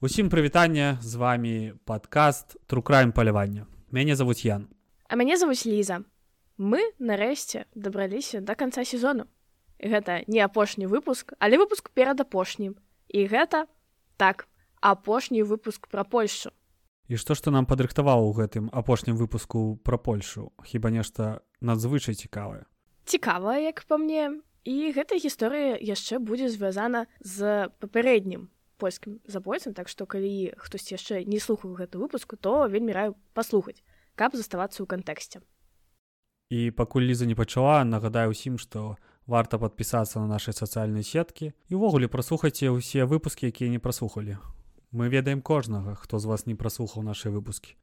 Усім прывітанне з вами падкаст трукраем палявання. Мяне завуць Ян. А мяне завуць Ліза. Мы нарэшце дабраліся да канца сезону. Гэта не апошні выпуск, але выпуск перад апошнім. І гэта так апошні выпуск пра Польшу. І што што нам падрыхтаваў у гэтым апошнім выпуску пра Польшу, хіба нешта надзвычай цікавае. Цікава, як па мне, і гэта гісторыя яшчэ будзе звязана з папярэднім польскім забойцам так што калі хтось яшчэ не слухаў гэту выпуску то вельмі раю паслухаць каб заставацца ў кантэксце. І пакуль ліза не пачала нагадаю усім што варта падпісацца на нашай сацыяльнай сеткі і ўвогуле праслухайце ўсе выпускі якія не праслухалі. Мы ведаем кожнага хто з вас не праслухаў нашыя выпускі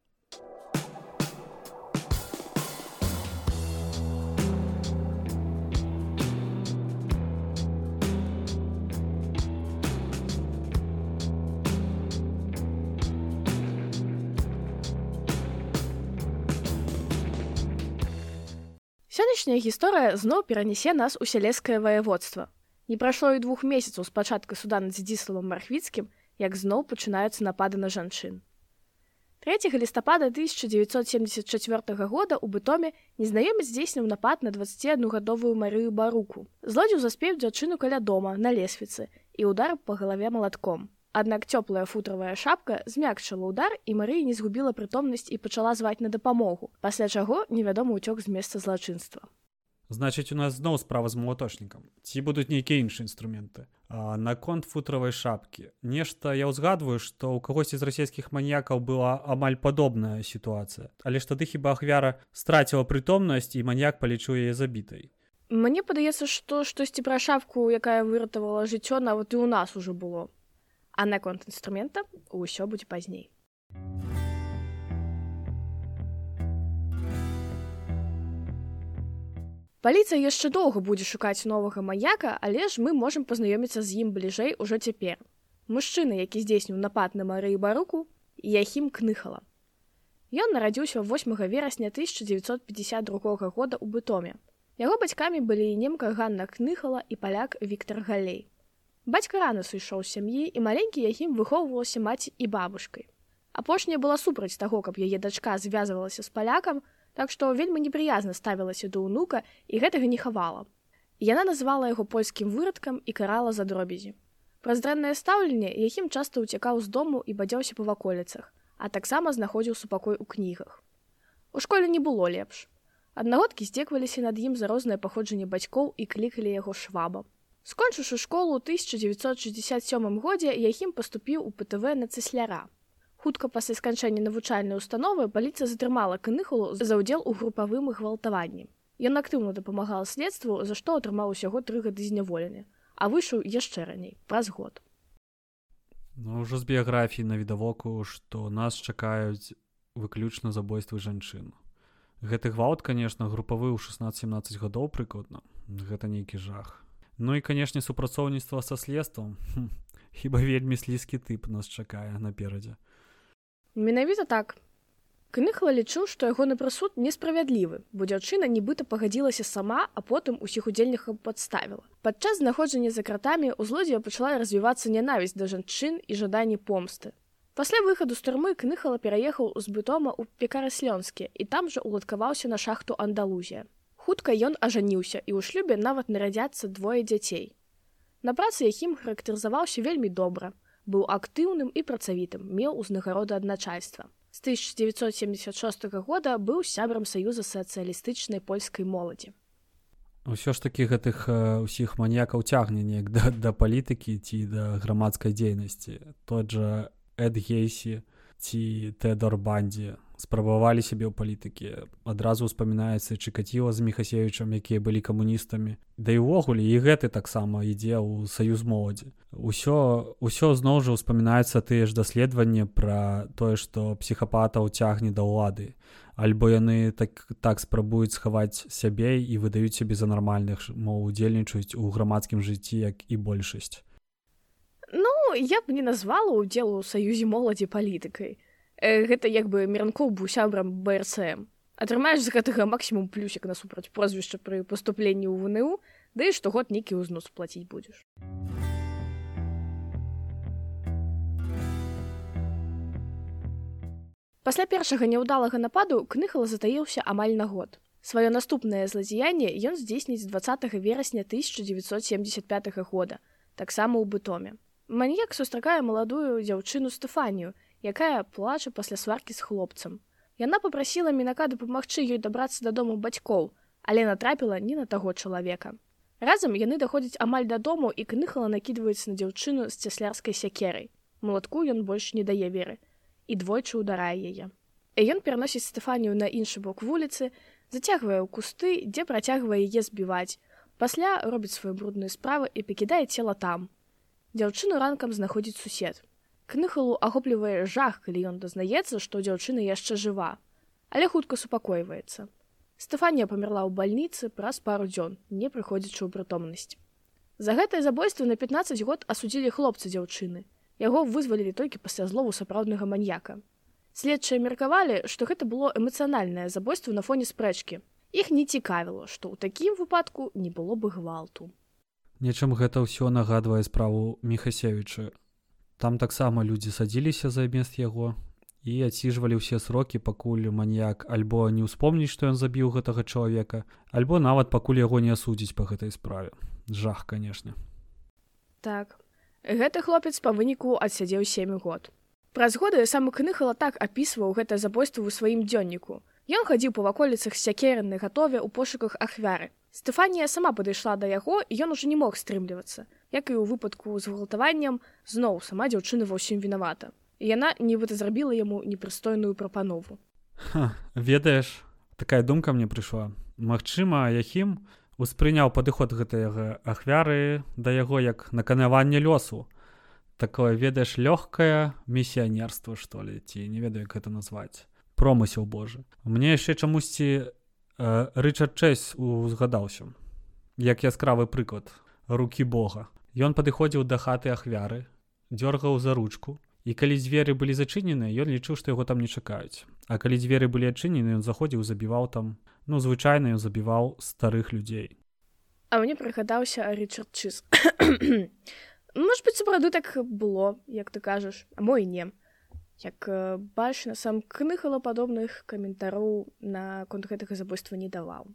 Сённяшняя гісторыя зноў перанясе нас у сялескае ваяводства. Не прайшло і двух месяцаў спачатка суда над дзіславам мархвіцкім, як зноў пачынаюцца напады на жанчын. 3 лістапада 1974 года у бытоме незнаёмец здзейсніў напад на 21гадовую Марыю баруку. Злодзіў заспеў дзяўчыну каля дома на лесвіцы і удар па галаве малатком. Аднак цёплая футравая шапка змякчыла ўдар і Марыя не згубіла прытомнасць і пачала зваць на дапамогу, пасля чаго невядомы ўцёк з месца злачынства. Значыць, у нас зноў справа з малаточнікам. Ці будуць нейкія іншыя інструменты. А наконт футравай шапкі. Нешта я ўзгадваю, што ў кагосьці з расійскіх маньякаў была амаль падобная сітуацыя. Але ж тады хіба ахвяра страціла прытомнасць і маньяк палічу яе забітай. Мне падаецца, што штосьці пра шапку, якая выратавала жыццё нават і ў нас ужо было а наконт інструмента ўсё будзе пазней. Паліцыя яшчэ доўга будзе шукаць новага маяка, але ж мы можам пазнаёміцца з ім бліжэй ужо цяпер. Мужчына, які здзейсніў напад на Марыі баруку, Яхім кныхала. Ён нарадзіўся 8 верасня 1952 года ў бытоме. Яго бацькамі былі немка Ганна кныхала і паляк Віктор Галей. Бацька рана сышоў сям'і і маленькі якім выхоўвалася маці і бабушкай. Апошняя была супраць таго, каб яе дачка звязвалася з палякам, так што вельмі непрыязна ставілася да ўнука і гэтага не хавала. Яна назвала яго польскім вырадкам і карала за дробязі. Праз дрэннае стаўленне якім часта ўцякаў з дому і бадзяўся па ваколіцах, а таксама знаходзіў супакой у кнігах. У школе не было лепш. Аднагодкі здзекваліся над ім за рознае паходжанне бацькоў і клікалі яго швабам. Скончыўшы школу 1967 годзе Яхім паступіў у ПТВ на цысляра. Хутка пасля сканчэння навучальнай установы паліцыя затрымала кыныхалу за ўдзел у групавым гвалтаванні. Ён актыўна дапамагал следству, за што атрымаў усяго тры гады зняволены, а выйшаў яшчэ раней праз год. Ну ўжо з біяграфіі на відавоку, што нас чакаюць выключна забойствы жанчын. Гэты гвалт, канешне, групавы ў 16-17 гадоў прыкладна. Гэта нейкі жах. Ну і канешне супрацоўніцтва са следствам хіба вельмі слізкі тып нас чакае наперадзе менавіта так. Кныхла лічу што ягоны прысуд несправядлівы бо дзяўчына нібыта пагадзілася сама а потым усіх удзельнікаў падставіла. Падчас знаходжання за кратамі у злодзея пачала развівацца нянавісць да жанчын і жаданні помсты. Пасля выхаду з турмы кныхала пераехаў з бытома ў пекараслёнскі і там жа уладкаваўся на шахту андалузія хутка ён ажаніўся і ў шлюбе нават нарадзяцца двое дзяцей. На працы якім характарызаваўся вельмі добра, быў актыўным і працавітым, меў узнагароды ад начальства. З 1976 года быў сябрам саюза сацыялістычнай польскай моладзі. Усё ж такі гэтых ўсіх маньякаў цягне неяк да, да палітыкі ці да грамадскай дзейнасці. Тот жа Эд Гейсі ці Тэдор Бандзе спрабавалі сябе ў палітыкі адразу ўспамінаецца чыкаціла з мехасевічам якія былі камуністамі. Да і ўвогуле і гэты таксама ідзе ў саюз моладзі. Усё ўсё зноў жа ўспамінаецца тыя ж даследаванні пра тое што псіхапата ўцягне да ўлады. Альбо яны так так спрабуюць схаваць сябе і выдаюць сябе за нармальных мол удзельнічаюць у грамадскім жыцці як і большасць я б не назвала ўдзелу ў саюзе моладзі палітыкай гэта як бы меранкоў быў сябрам брсм атрымаеш з гэтага максімум плюсік насупраць прозвішча пры паступленні ў вНУ да штогод нейкі ўзнос плаціць будзеш Пасля першага няўдалага нападу кныхала затаіўся амаль на год. Сваё наступнае злазіянне ён здзейсніць 20 верасня 1975 года, таксама ў бытоме. Маньяк сустракае маладую дзяўчыну Стэфанію, якая плача пасля сваркі з хлопцам. Яна попрасіла мінака дапамагчы ёй дабрацца дадому бацькоў, але натрапіла не на таго чалавека. Разам яны даходзяць амаль дадому і кныхала накідваюць на дзяўчыну з цяслярскай сякерай. Малатку ён больш не дае веры і двойчы ўдарае яе. І ён пераносіць Стэфанію на іншы бок вуліцы, зацягвае ў кусты, дзе працягвае яе збіваць. Пасля робіць сваю брудную справу і пакідае цела там. Дзяўчыну ранкам знаходзіць сусед. Кныхалу ахоплівае жах, калі ён дазнаецца, што дзяўчына яшчэ жыва, але хутка супакойваецца. Стэфанія памерла ў бальніцы праз пару дзён, не прыходзячы ў прытомнасць. За гэтае забойства на 15 год асудзілі хлопцы дзяўчыны. Яго вызвалілі толькі пасля злову сапраўднага маньяка. Следчыя меркавалі, што гэта было эмацыянальнае забойство на фоне спрэчкі. Іх не цікавіла, што ў такім выпадку не было бы гвалту. Нечым гэта ўсё нагадвае справу Мехасевіча. Там таксама людзі садзіліся замест яго і адсіжвалі ўсе срокі, пакуль маньяк альбо не ўспомніць, што ён забіў гэтага чалавека, альбо нават пакуль яго не асудзіць па гэтай справе. Жах, канешне. Так, Гэты хлопец па выніку адсядзеў сем год. Праз годы сам кныхала так апісваў гэта забойство ў сваім дзённіку. Ён хадзіў па ваколіцах сякерны гатове ў пошуках ахвяры. Стэфанія сама падышла да яго і ён ужо не мог стрымлівацца. Як і ў выпадку з гвалтаваннем зноў сама дзяўчына ва ўсім вінавата. І яна нібыта зрабіла яму непрыстойную прапанову. ведаеш, такая думка мне прыйшла. Магчыма, Яхім успрыняў падыход гэтага ахвяры да яго як наканаванне лёсу такое ведаеш лёгкае місіянерство што ли ці не ведаю як гэта назваць промысел Божы мне яшчэ чамусьці рычард чэсь узгадаўся як яскравы прыклад руки Бога. Ён падыходзіў да хаты ахвяры дёргаў за ручку і калі дзверы былі зачынены ён лічыў што яго там не чакаюць. А калі дзверы былі адчынены ён заходзіў забіваў там ну звычайна ён забіваў старых людзей. А мне прыгадаўся рычард чыз может быть сапраўды так было як ты кажаш а мой не як бачна сам кныхала падобных каментароў на конт гэтага забойства не даваў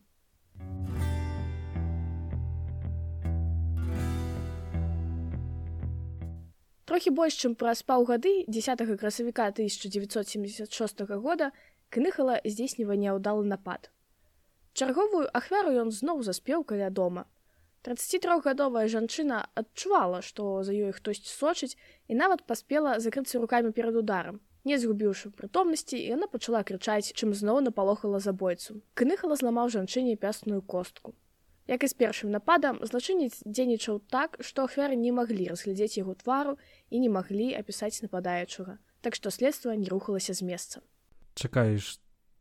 трохі больш чым праз паўгады 10 красавіка 1976 года кныхала здзейснівае няўдалы напад Чарговую ахвяру ён зноў заспеў каля дома. 33гадовая жанчына адчувала, што за ёй хтосьці сочыць і нават паспела закрыцца рукамі перад ударам. Не згубіўшы прытомнасці, яна пачала крычаць, чым зноў напалохала забойцу. Кныхала зламаў жанчыне пясную костку. Як і з першым нападам злачынец дзейнічаў так, што ахвяры не маглі разглядзець яго твару і не маглі апісаць нападаючага. Так што следства не рухалася з месца. Чакаеш,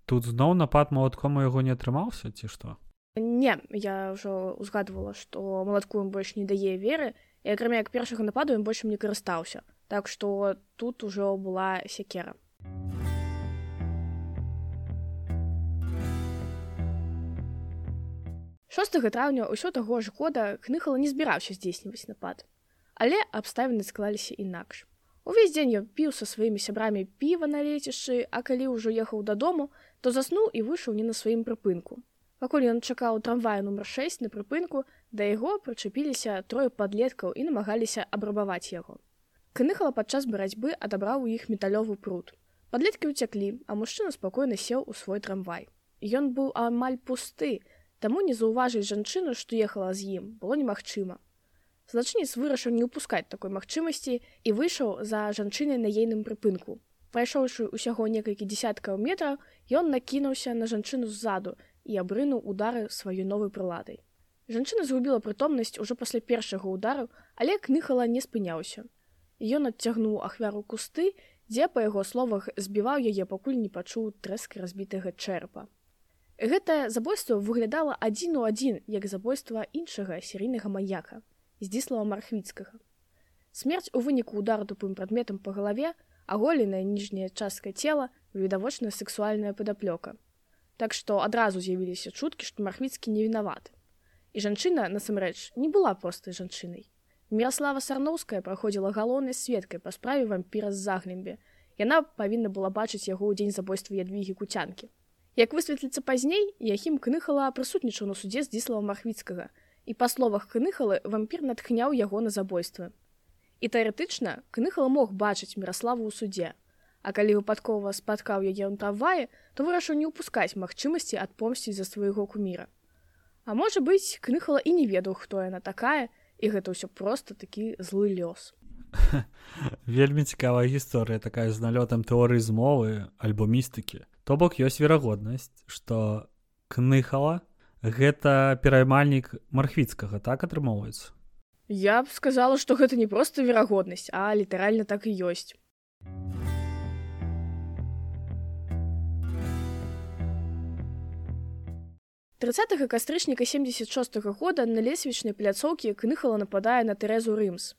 тут зноў напад малатком яго не атрымаўся ці што не я ўжо узгадвала што малатку больш не дае веры. І акрамя як першага нападу ён больш не карыстаўся так што тут ужо была сякера шостого траўня ўсё таго ж года кныхала не збіраўся здзейсніваць напад. Але абставіны склаліся інакш. Увесь дзень ён піў са сваімі сябрамі піва на лецішчы, а калі ўжо ехаў дадому, то заснуў і выйшаў не на сваім прыпынку. Пакуль ён чакаў трамвая нумар 6 на прыпынку, да яго прычапіліся трое падлеткаў і намагаліся абрабаваць яго. Кныхала падчас барацьбы адабраў у іх металёвы пруд. Падлеткі ўцяклі, а мужчына спакойна сеў у свой трамвай. Ён быў амаль пусты, таму не заўважыць жанчыну, што ехала з ім, было немагчыма. Злачынец вырашыў не ўпускаць такой магчымасці і выйшаў за жанчынай на ейным прыпынку. Прайшоўшы ўсяго некалькі десяткаў метраў, ён накінуўся на жанчыну ззаду і абрынуў удары сваёй новай прыладай. Жанчына згубіла прытомнасць ужо пасля першага удару, але кныхала не спыняўся. Ён адцягнуў ахвяру кусты, дзе па яго словах збіваў яе, пакуль не пачуў трэск разбітага чэрпа. Гэтае забойство выглядала адзін у адзін як забойства іншага серійнага маньяка. Здзіслава мархвіцкага. Смерць у выніку удару тупым прадметам па галаве, аголеная ніжняя частка цела відавочная сексуальная падаплёка. Так што адразу з'явіліся чуткі, што мархвіцкі не вінаваты. І жанчына, насамрэч, не была простай жанчынай. Міраслава Сарноўская праходзіла галоўнай сведкай па справе вампіра з заглембе Яна павінна была бачыць яго ў дзень забойства ядвігі куцянкі. Як высветліцца пазней, Яхім кныхала прысутнічаў на судзе з дзіслава махвіцкага, і па словах кныхалы вампір натхняў яго на забойствы. І тэарэтычна кныхала мог бачыць міраславу ў судзе. А калі выпадкова спаткаў яе ў трамвае, то вырашыў не ўпускаць магчымасці адпомсціць за свайго куміра. А можа быць, кныхала і не ведаў, хто яна такая, і гэта ўсё проста такі злы лёс. вельмі цікавая гісторыя такая з налётам тэорыі змовы альбо містыкі то бок ёсць верагоднасць што кныхала гэта пераймальнік мархвіцкага так атрымоўваецца я б сказала што гэта не проста верагоднасць а літаральна так і ёсць 30 кастрычніка 76 -го года на лесвічнай пляцоўкі кныхала нападае на тэрэзу рымс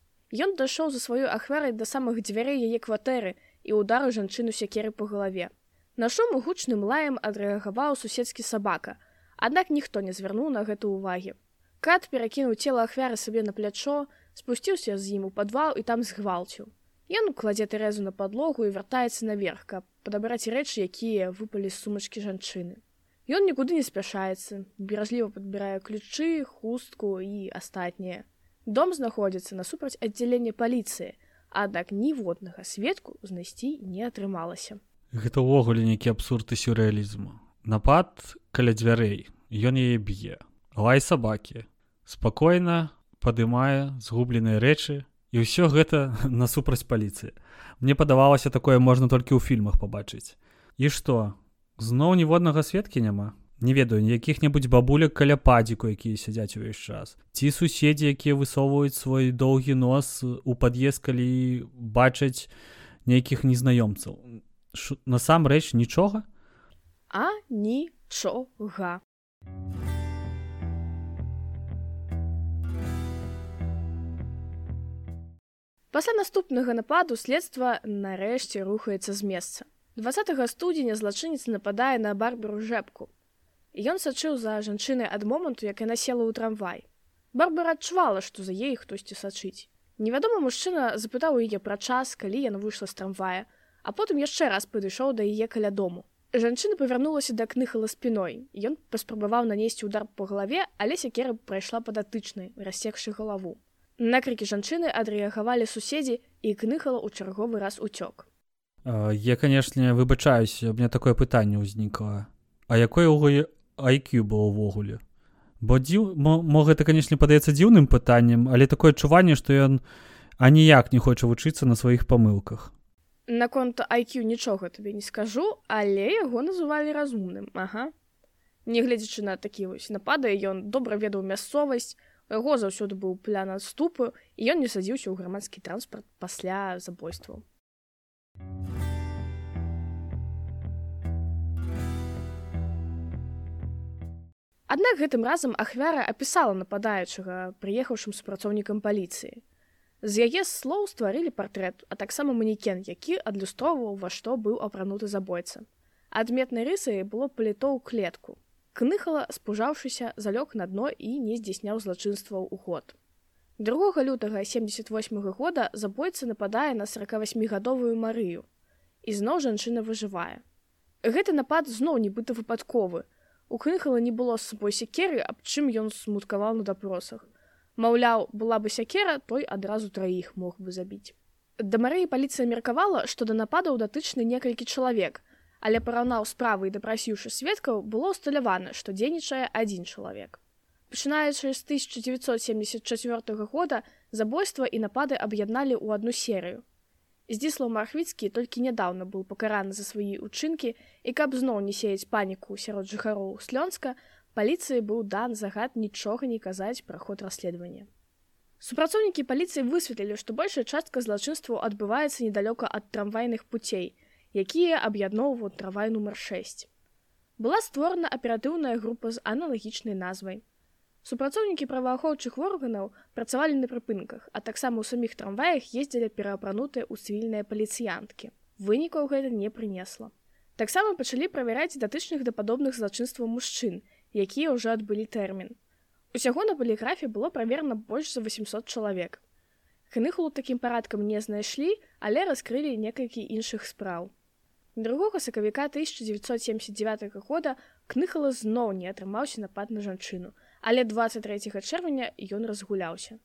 Ён дайшоў за сваёй ахвярай да самых дзвярэй яе кватэры і удару жанчыну сякеры па галаве. На шум гучным лаем адрэагаваў суседскі сабака, аднак ніхто не звярнуў на гэта ўвагі. Кат перакінуў цела ахвяры сабе на плячо, спусціўся з ім у падвал і там згвалціў. Ён кладзе тэрэзу на падлогу і вяртаецца наверх, каб падабраць рэчы, якія выпалі з сумачкі жанчыны. Ён нікуды не спяшаецца, беражліва падбірае ключы, хустку і астатняе. Дом знаходзіцца насупраць аддзялення паліцыі, аднак ніводнага сведку знайсці не атрымалася. Гэта ўвогуле нейкі абсурд і сюррэалізму. Напад каля дзвярэй, ён яе б'е. Лай сабакі. спакойна падымае згубленыя рэчы і ўсё гэта насупраць паліцыі. Мне падавалася такое можна толькі ў фільмах пабачыць. І што? Зноў ніводнага сведкі няма? Не ведаю якіх-небудзь бабулек каля падзіку якія сядзяць увесь час. Ці суседзі якія высоўваюць свой доўгі нос у пад'езд калі бачаць нейкіх незнаёмцаў. Насамрэч нічога? А нічога. Пасля наступнага нападу следства нарэшце рухаецца з месца 20 студзеня злачынец нападае на барберу жэпку Ён сачыў за жанчынай ад моманту, як яна села ў трамвай. Барбара адчувала, што за ей хтосьці сачыць. Невядомы мужчына запытаў яе пра час, калі яна выйшла з трамвая, а потым яшчэ раз падышоў да яе каля дому. Жанчына павярнулася да кныхала спіной. Ён паспрабаваў нанесці ўдар па галаве, але сякера прайшла падатычнай, рассекшы галаву. Накрыкі жанчыны адрэагавалі суседзі і кныхала ў чарговы раз уцёк. Я, канешне, выбачаюся, мне такое пытанне ўзнікла. А якое ўго IQ было ўвогуле бо дзіў мо гэта канешне падаецца дзіўным пытаннем але такое адчуванне што ён аніяк не хоча вучыцца на сваіх памылках. Наконт IQ нічога табе не скажу але яго называлі разумным ага. Нягледзячы на такі вось напады ён добра ведаў мясцовасць яго заўсёды быў плян адступу і ён не садзіўся ў грамадскі транспарт пасля забойстваў Аднак гэтым разам ахвяра апісала нападаючага прыехаўшым супрацоўнікам паліцыі. З яе слоў стварылі партрэт, а таксама манікен, які адлюстроўваў, ва што быў апрануты забойца. Адметнай рысай было паліто ў клетку. Кныхала, спужаўшыся, залёг на дно і не здзяйсняў злачынстваў у год. 2 лютага 78 -го года забойца нападае на 48гадовую марыю. І зноў жанчына выжывае. Гэты напад зноў нібыта выпадковы, У кныхала не было з сабой сякеры, аб чым ён смуткаваў на дапросах. Маўляў, была бы сякера, той адразу траіх мог бы забіць. Да марыі паліцыя меркавала, што да нападаў датычны некалькі чалавек, але параўнаў справы і дапрасіўшы сведкаў, было ўсталявана, што дзейнічае адзін чалавек. Пачынаючы з 1974 года забойства і напады аб'ядналі ў адну серыю. Здзіслаў Мархвіцкі толькі нядаўна быў пакараны за свае ўчынкі і каб зноў не сеяць паніку сярод жыхароў слёнска, паліцыі быў дан загад нічога не казаць пра ход расследавання. Супрацоўнікі паліцыі высветлілі, што большая частка злачынстваў адбываецца недалёка ад трамвайных пуцей, якія аб'ядноўваюць трамвай нумар 6. Была створана аператыўная група з аналагічнай назвай Супрацоўнікі праваахоўчых органаў працавалі на прыпынках, а таксама ў саміх трамваях ездзілі пераапранутыя ў цывільныя паліцыянткі. Вынікаў гэта не прынесла. Таксама пачалі правяраць датычных да падобных злачынстваў мужчын, якія ўжо адбылі тэрмін. Усяго на паліграфе было праверана больш за 800 чалавек. Кныхлу такім парадкам не знайшлі, але раскрылі некалькі іншых спраў. 2 сакавіка 1979 года кныхала зноў не атрымаўся напад на жанчыну, але 23 чэрвеня ён разгуляўся.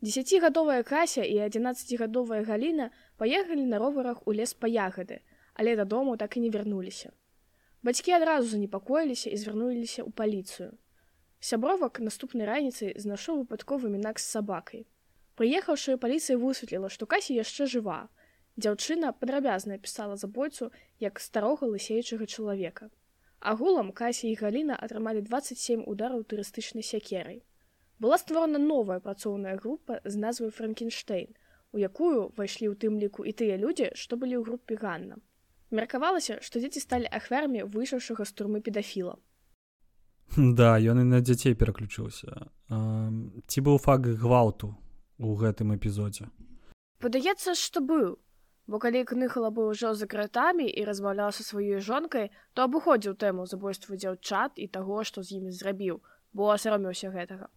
Десятгадовая кася і 11гадовая галіна паехалі на роварах у лес па ягады, але дадому так і не вярнуліся. Бацькі адразу занепакоіліся і звярнуліся ў паліцыю. Сябровак наступнай раніцай знайшоў выпадковы мінак з сабакай. Прыехаўшы паліцыя высветліла, што касі яшчэ жыва. Дзяўчына падрабязна пісала забойцу як старога лысеючага чалавека. Агулам касі і галіна атрымалі 27 удараў турыстычнай сякерай была створана новая працоўная група з назвай франкенштейн у якую ўвайшлі ў тым ліку і тыя людзі што былі ў групе ганна. Меркавалася што дзеці сталі ахвярамі выйшаўшага з турмы педафіла да ён і на дзяцей пераключыўся ці быў факт гвалту у гэтым эпізодзе падаецца што быў бо калі кныхала быў ужо за кратамі і размаўляў са сваёй жонкай то абыходзіў тэму забойству дзяўчат і таго што з імі зрабіў бо асаромеўся гэтага.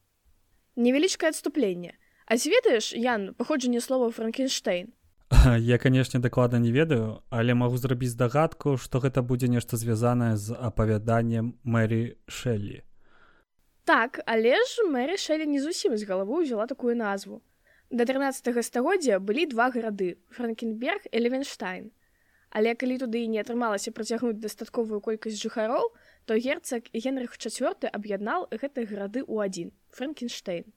Невялічкае адступленне. А ці ведаеш ян паходжанне слова франкенштейн? Я канешне дакладна не ведаю але магу зрабіць дагадку што гэта будзе нешта звязанае з апавяданнем мэрі шэллі так але ж мэры шэлі не зусім з галавы ўзяла такую назву да 13 стагоддзя былі два гарады франкенберг элевенштайн але калі туды не атрымалася працягнуць дастатковую колькасць жыхароў то герцаг генрых чавёрты аб'яднаў гэтыя гарады ў адзін франкенштейн.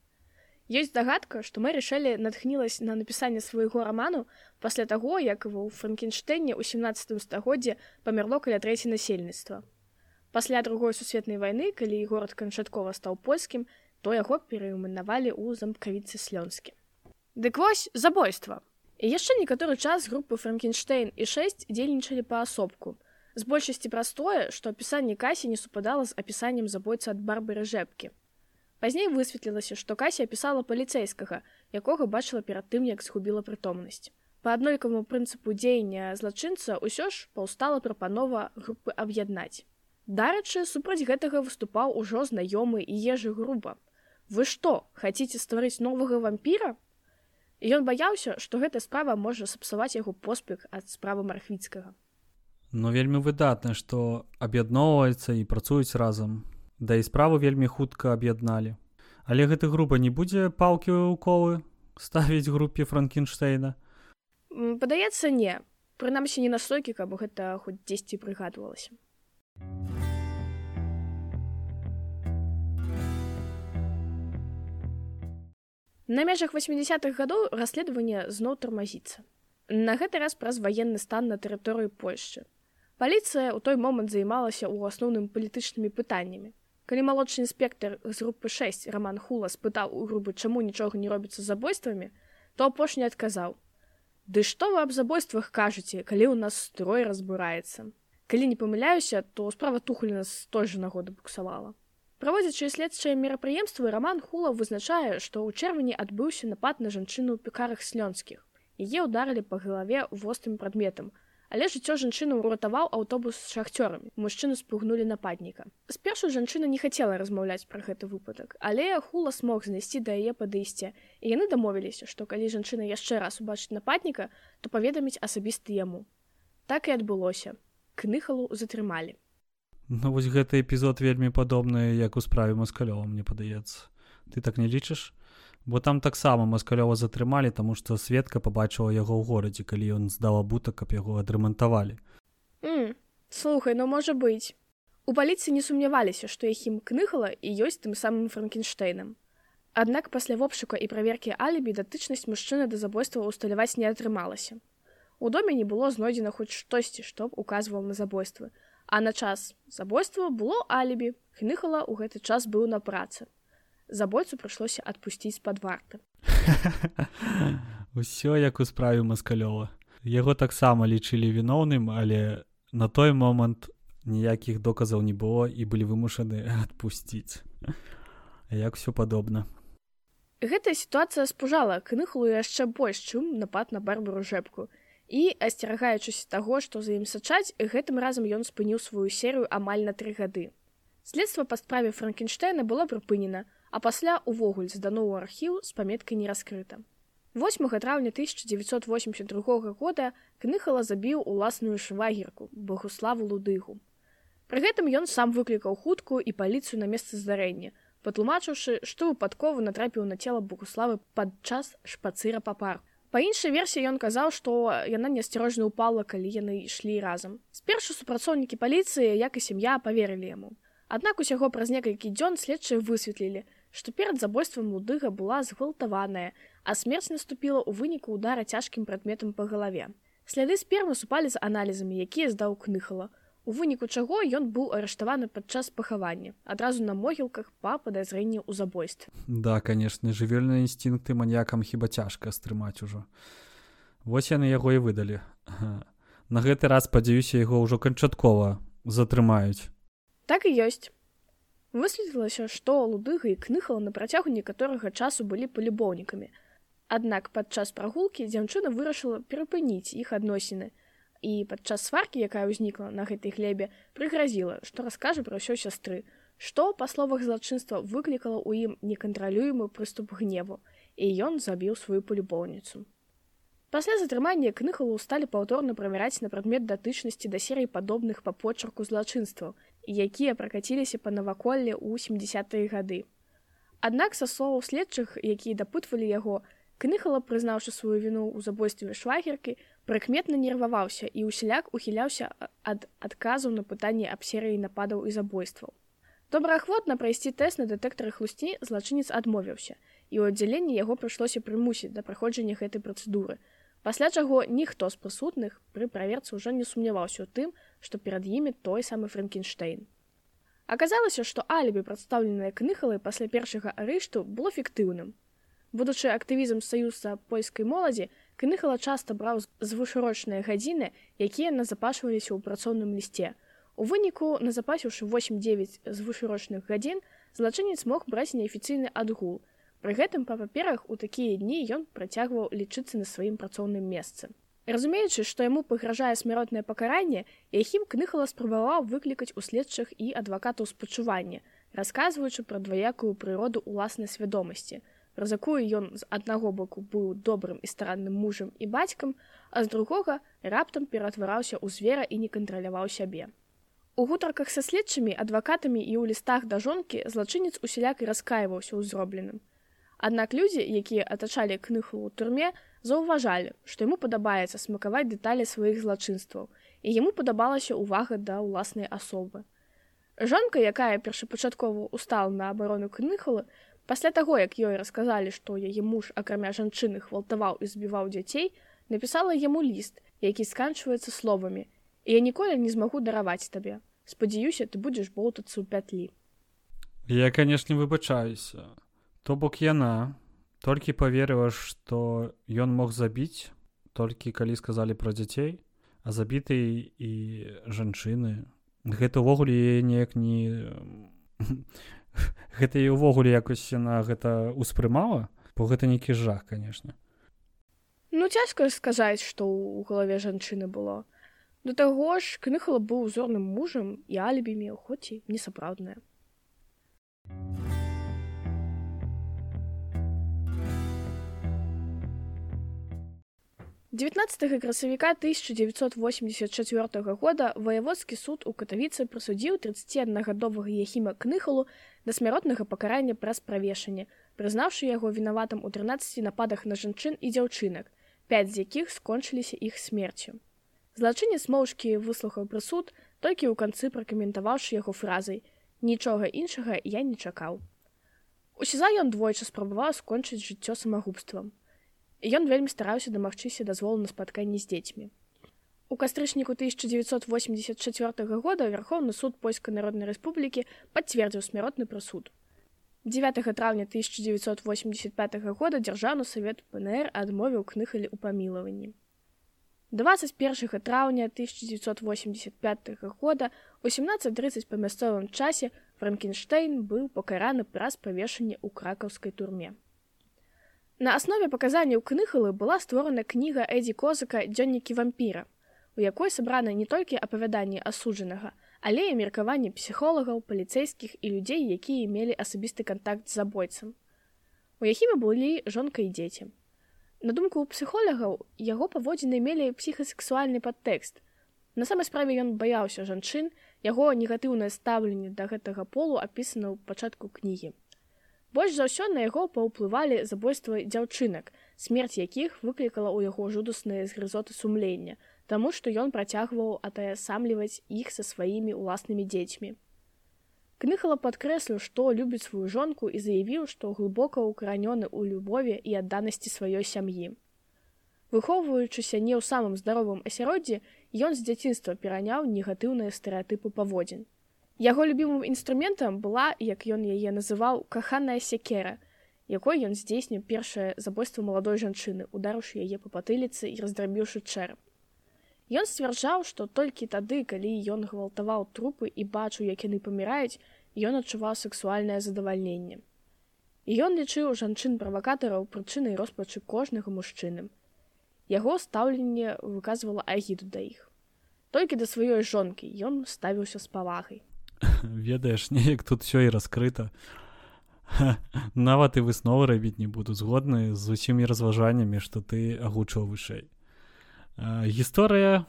Ёсць дагадка што мы рашылі натхнілася на напісанне свайго раману пасля таго як его ў франкенштейне ў 17 стагоддзе памерло каля трэці насельніцтва. Пасля другой сусветнай вайны калі горад канчаткова стаў польскім то яго перайманавалі ў замкавіцы слёнскі дык вось забойства. І яшчэ некаторы час групы франкенштейн і 6 дзейнічалі паасобку з большасці простое што апісанне касі не супадала з апісаннем забойца ад барбары жэбкі пазней высветлілася што кася апісала паліцэйскага якога бачыла перад тым як згубіла прытомнасць. По аднолькаму прынцыпу дзеяння злачынца ўсё ж паўстала прапанова групы аб'яднаць. Дарачы супраць гэтага выступаў ужо знаёмы і ежы груба. Вы што хаце стварыць новага вампіра ён баяўся што гэта справа можа сапсаваць яго поспех ад справы мархвіцкага Ну вельмі выдатна, што аб'ядноўваецца і працуюць разам. Да і справу вельмі хутка аб'ядналі. Але гэты група не будзе палкі ў колы ставіць групе Франкенштейна. Падаецца не. Прынамсі не настойкі, каб гэта хоць дзесьці прыгадвалася. На межах 80-х гадоў расследаванне зноў тармазіцца. На гэты раз праз ваенны стан на тэрыторыі Польшчы. Паліцыя ў той момант займалася ў асноўным палітычнымі пытаннямі. Калі малодшы інспектор з групы 6 роман хула спытаў у грубы чаму нічога не робіцца з забойствамі то апошні адказаў ды што вы аб забойствах кажаце калі ў нас строй разбураецца калі не памыляюся то справа тухліна з той жа нагоды буксавала праводзячы следчыя мерапрыемствы роман хула вызначае што ў чэрвені адбыўся напад на жанчыну ў пекарах слёнскіх яе ударылі па галаве вострым прадметам Але жыццё жанчыну уратаваў аўтобус з шахцёрамі. Мужчыну спугнулі нападніка. Спершу жанчына не хацела размаўляць пра гэты выпадак, але хула смог знайсці да яе падысця. І яны дамовіліся, што калі жанчына яшчэ раз убачыць нападніка, то паведаміць асабісты яму. Так і адбылося. Кныхалу затрымалі. Ну вось гэты эпізод вельмі падобны, як у справе маскалёва, мне падаецца. Ты так не лічыш? бо там таксама маскалёва затрымалі таму што сведка пабачыла яго ў горадзе калі ён здаў абутак каб яго адрамантавалі. Mm, слухай ну можа быць. У паліцыі не сумняваліся што яхім кныхала і ёсць тым самым франкенштейнам аднак пасля вопшука і праверкі алібі датычнасць мужчыны да забойства ўсталяваць не атрымалася. У доме не было знойдзена хоць штосьці што б указваў на забойствы на час забойства было алібі кныхала ў гэты час быў на працы. Забойцу прыйшлося адпусціць з-пад варты. Усё як у справе маскалёва. Яго таксама лічылі віноўным але на той момант ніякіх доказаў не было і былі вымушаны адпусціць. Як все падобна. Гэтая сітуацыя спужала кныхлу яшчэ больш чым напад на барбару жэпку і асцерагаючыся таго што за ім сачаць гэтым разам ён спыніў сваю серыю амаль на тры гады. Следства па справе франкенштейна было прыпынена а пасля увогуле здано ў архіў з паметкай не раскрыта. 8 траўня 1982 года кныхала забіў уласную швагерку богуславу лудыгу. Пры гэтым ён сам выклікаў хуткую і паліцыю на месца здарэння патлумачыўшы што выпадкова натрапіў на цела богуславы падчас шпацыра па парку па іншай версіі ён казаў што яна неасцярожна ўпала калі яны ішлі разам спершу супрацоўнікі паліцыі як і сям'я поверылі яму аднак усяго праз некалькі дзён следчыя высветлілі што перад забойствам лудыга была згвалтаваная а смерць наступіла ў выніку удара цяжкім прадметам па галаве. Сляды спермы супалі з аналізамі, якія здаў кныхала. У выніку чаго ён быў арыштаваны падчас пахавання, адразу на могілках па падазрэнні ў забойстве. Да, канешне, жывёльныя інстынкты маньякам хіба цяжка стрымаць ужо. Вось яны яго і выдалі. На гэты раз спадзяюся яго ўжо канчаткова затрымаюць. Так і ёсць. Высветлілася, што лудыга і кныхала на працягу некаторага часу былі палюбоўнікамі, Аднак падчас прагулкі дзяўчына вырашыла перапыніць іх адносіны і падчас сваркі, якая ўзнікла на гэтай глебе, прыгразіла, што раскажа пра ўсё сястры, што па словах злачынства выклікала ў ім некантралюемы прыступ гневу, і ён забіў сваю палюбоўніцу. Пасля затрымання кныхалу сталі паўторна правяраць на прадмет датычнасці да серый падобных па почарку злачынстваў, якія пракаціліся па наваколле ў 70-е гады. Аднак са словаў следчых, якія дапытвалі яго, Кныхала, прызнаўшы сваю віну ў забойстве швагеркі, прыкметна нерваваўся і ўсяляк ухіляўся ад адказаў на пытанні аб серыі нападаў і забойстваў. Добраахвотна прайсці тэст на дэтэктары хлусні злачынец адмовіўся, і ў аддзяленні яго прыйшлося прымусіць да праходжання гэтай працэдуры. Пасля чаго ніхто з прысутных пры праверцы ўжо не сумняваўся ў тым, што перад імі той самы Фрэнкенштейн. Аказалася, што алібі, прадстаўленае кныхалай пасля першага арышту было фіктыўным будучы актывізм саюза польскай моладзі кныхала часта браў звышурочныя гадзіны якія назапашваліся ў працоўным лісце. У выніку назапасіўшы 89 звышурочных гадзін злачынец мог браць неафіцыйны адгул. Пры гэтым па паперах у такія дні ён працягваў лічыцца на сваім працоўным месцы. Разумеючы што яму пагражае смяротнае пакаранне яхім кныхала спрабаваў выклікаць у следчых і адвакатаў спачування расказваючы пра дваякую прыроду ўласнай свядомасці праз якую ён з аднаго боку быў добрым і старанным мужам і бацькам, а з другога раптам ператвараўся ў звера і не кантраляваў сябе. У гутарках са следчымі адвакатамі і ў лістах да жонкі злачынец усяляк і раскаіваўся ў зробленым. Аднак людзі, якія атачалі кныху ў турме, заўважалі, што яму падабаецца смакаваць дэталі сваіх злачынстваў, і яму падабалася ўвага да ўласнай асобы. Жонка, якая першапачаткова устала на абарону кныхала, Пасля таго, як ёй расказалі, што яе муж акрамя жанчыны хвалтаваў і збіваў дзяцей, напісала яму ліст, які сканчваецца словамі: « Я ніколі не змагу дараваць табе. Спадзяюся, ты будзеш болтацца ў пятлі. Я, канешне, выбачаюся. То бок яна толькі паверыла, што ён мог забіць, толькі калі сказалі пра дзяцей, а забіты і жанчыны. Гэта ўвогуле неяк не гэта і ўвогуле якось яна гэта ўспрымала? Бо гэта нейкі жах конечно ну цяжка сказаць што ў галаве жанчыны было. Да таго ж кныхала быў узорным мужам і алібі меў хоць і несапраўднае 19 красавіка 1984 года ваяводскі суд у катавіцы прысудзіў 31гадовага ехіма кныхалу да смяротнага пакарання праз правешанне, прызнаўшы яго вінаватым у 13 нападах на жанчын і дзяўчынак, 5 з якіх скончыліся іх смерцю. Злачынец моўшкі выслухаў прысуд, толькі ў канцы пракаментаваўшы яго фразай: нічога іншага я не чакаў. У сеза ён двойчы спрабаваў скончыць жыццё самагубствам ён вельмі стараўся дамагчыся дазволу на спатканні з дзецьмі. У кастрычніку 1984 года вярхоўны суд польскай народнай рэспублікі пацвердзіў смяротны прысуд. 9 траўня 1985 года дзяржаўны савет пнр адмовіў кныхалі ў памілаванні 21 траўня 1985 года у 1730 па мясцовым часе франкенштейн быў пакараны праз павешанне ў кракаўскай турме На аснове паказанняў кныхалы была створана кніга Эдзі Козака дзённікі вампіра, у якой сабраны не толькі апавяданні асуджанага, але і меркаванні псіхолагаў, паліцэйскіх і людзей, якія мелі асабісты кантакт з забойцам. У якімі былі жонка і дзеці. На думку псіхолагаў яго паводзіны мелі псіхасексуальны падтэкст. На самай справе ён баяўся жанчын, яго негатыўнае стаўленне да гэтага полу апісана ў пачатку кнігі. Больш за ўсё на яго паўплывалі забойствы дзяўчынак, смерць якіх выклікала ў яго жудасныя згрызоты сумлення, таму што ён працягваў атаясамліваць іх са сваімі ўласнымі дзецьмі. Кныхала падкрэсліў, што любіць сваю жонку і заявіў, што глыбока ўкаранёны ў любові і адданасці сваёй сям'і. Выхоўваючыся не ў самым здаровым асяроддзі, ён з дзяцінства пераняў негатыўныя стэеатыпы паводзін. Яго любімым інструментам была, як ён яе называў каханая секера, якой ён здзейсніў першае забойства маладой жанчыны, ударыўшы яе па патыліцы і раздрабіўшы чэрап. Ён сцвярджаў, што толькі тады, калі ён гвалтаваў трупы і бачыў, як яны паміраюць, ён адчуваў сексуальнае задавальненне. І ён лічыў жанчын правакатараў прычынай роспачы кожнага мужчыны. Яго стаўленне выказвала агіду да іх. Толькі да сваёй жонкі ён ставіўся з павагай. Ведаеш, неяк тут все і раскрыта. Нават і высновы рабіць не буду згодны з усімі разважаннямі, што ты агучваў вышэй. Гісторыя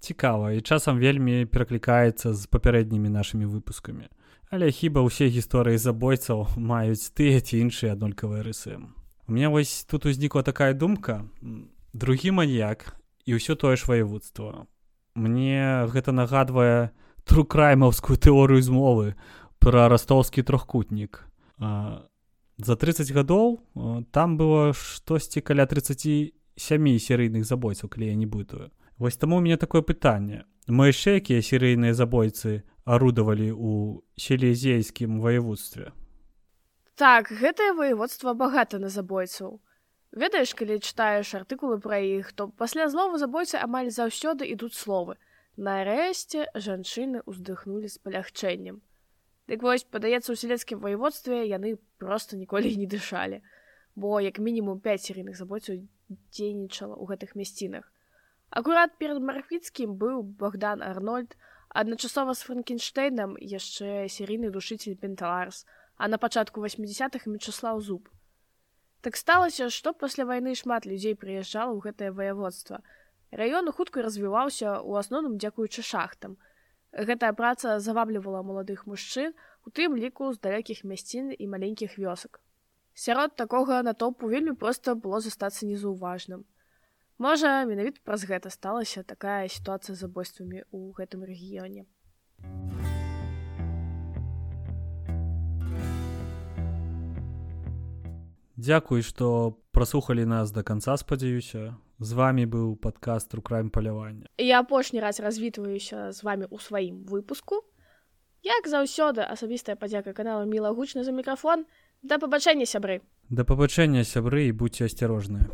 цікава і часам вельмі пераклікаецца з папярэднімі нашымі выпускамі. Але хіба ўсе гісторыі забойцаў маюць тыя ці іншыя аднолькавыя рысы? У меня вось тут узнікла такая думка. Другі маньяк і ўсё тое ж ваяводства. Мне гэта нагадвае трукраймаўскую тэорыю змовы пра растолскі трохкутнік за 30 гадоў там было штосьці каля 30 сямі серыйных забойцаў калі я не бытую вось таму у меня такое пытанне мы яшчэ якія серыйныя забойцы арудавалі ў селезейскім ваяводстве так гэтае воеводства багата на забойцаў. Ведаеш калі чытаеш артыкулы пра іх то пасля злову забойцы амаль заўсёды ідуць словы нарэшце жанчыны ўздыхнулі з палягчэннем дык вось падаецца ў селецкім воеводстве яны просто ніколі не дышалі бо як мінімум 5 серыйных забойцаў дзейнічала ў гэтых мясцінах. Акурат перад марфіцкім быў Богдан Арнольд, адначасова з Франкенштейнам яшчэ серійны душыцель Пенталарс, а на пачатку 80-х Мчаслаў зуб. Так сталася, што пасля вайны шмат людзей прыязджала ў гэтае ваяводства. Раён хутка развіваўся ў асноўным дзякуючы шахтам. Гэтая праца заваблівала маладых мужчын, у тым ліку з далёкіх мясцін і маленькіх вёсак сярод такога натоўпу вельмі проста было застацца незаўважным. Можа, менавіта праз гэта сталася такая сітуацыя з забойствамі ў гэтым рэгіёне. Дзякуй, што праслухалі нас да канца спадзяюся. З вами быў падкаст рукраем палявання. Я апошні раз развітваюся з вами ў сваім выпуску. Як заўсёды асабістая падзяка канала мілагучна за мікрафон, Да пабачэння сябры. Да пабачэння сябры і будьце асцярожныя.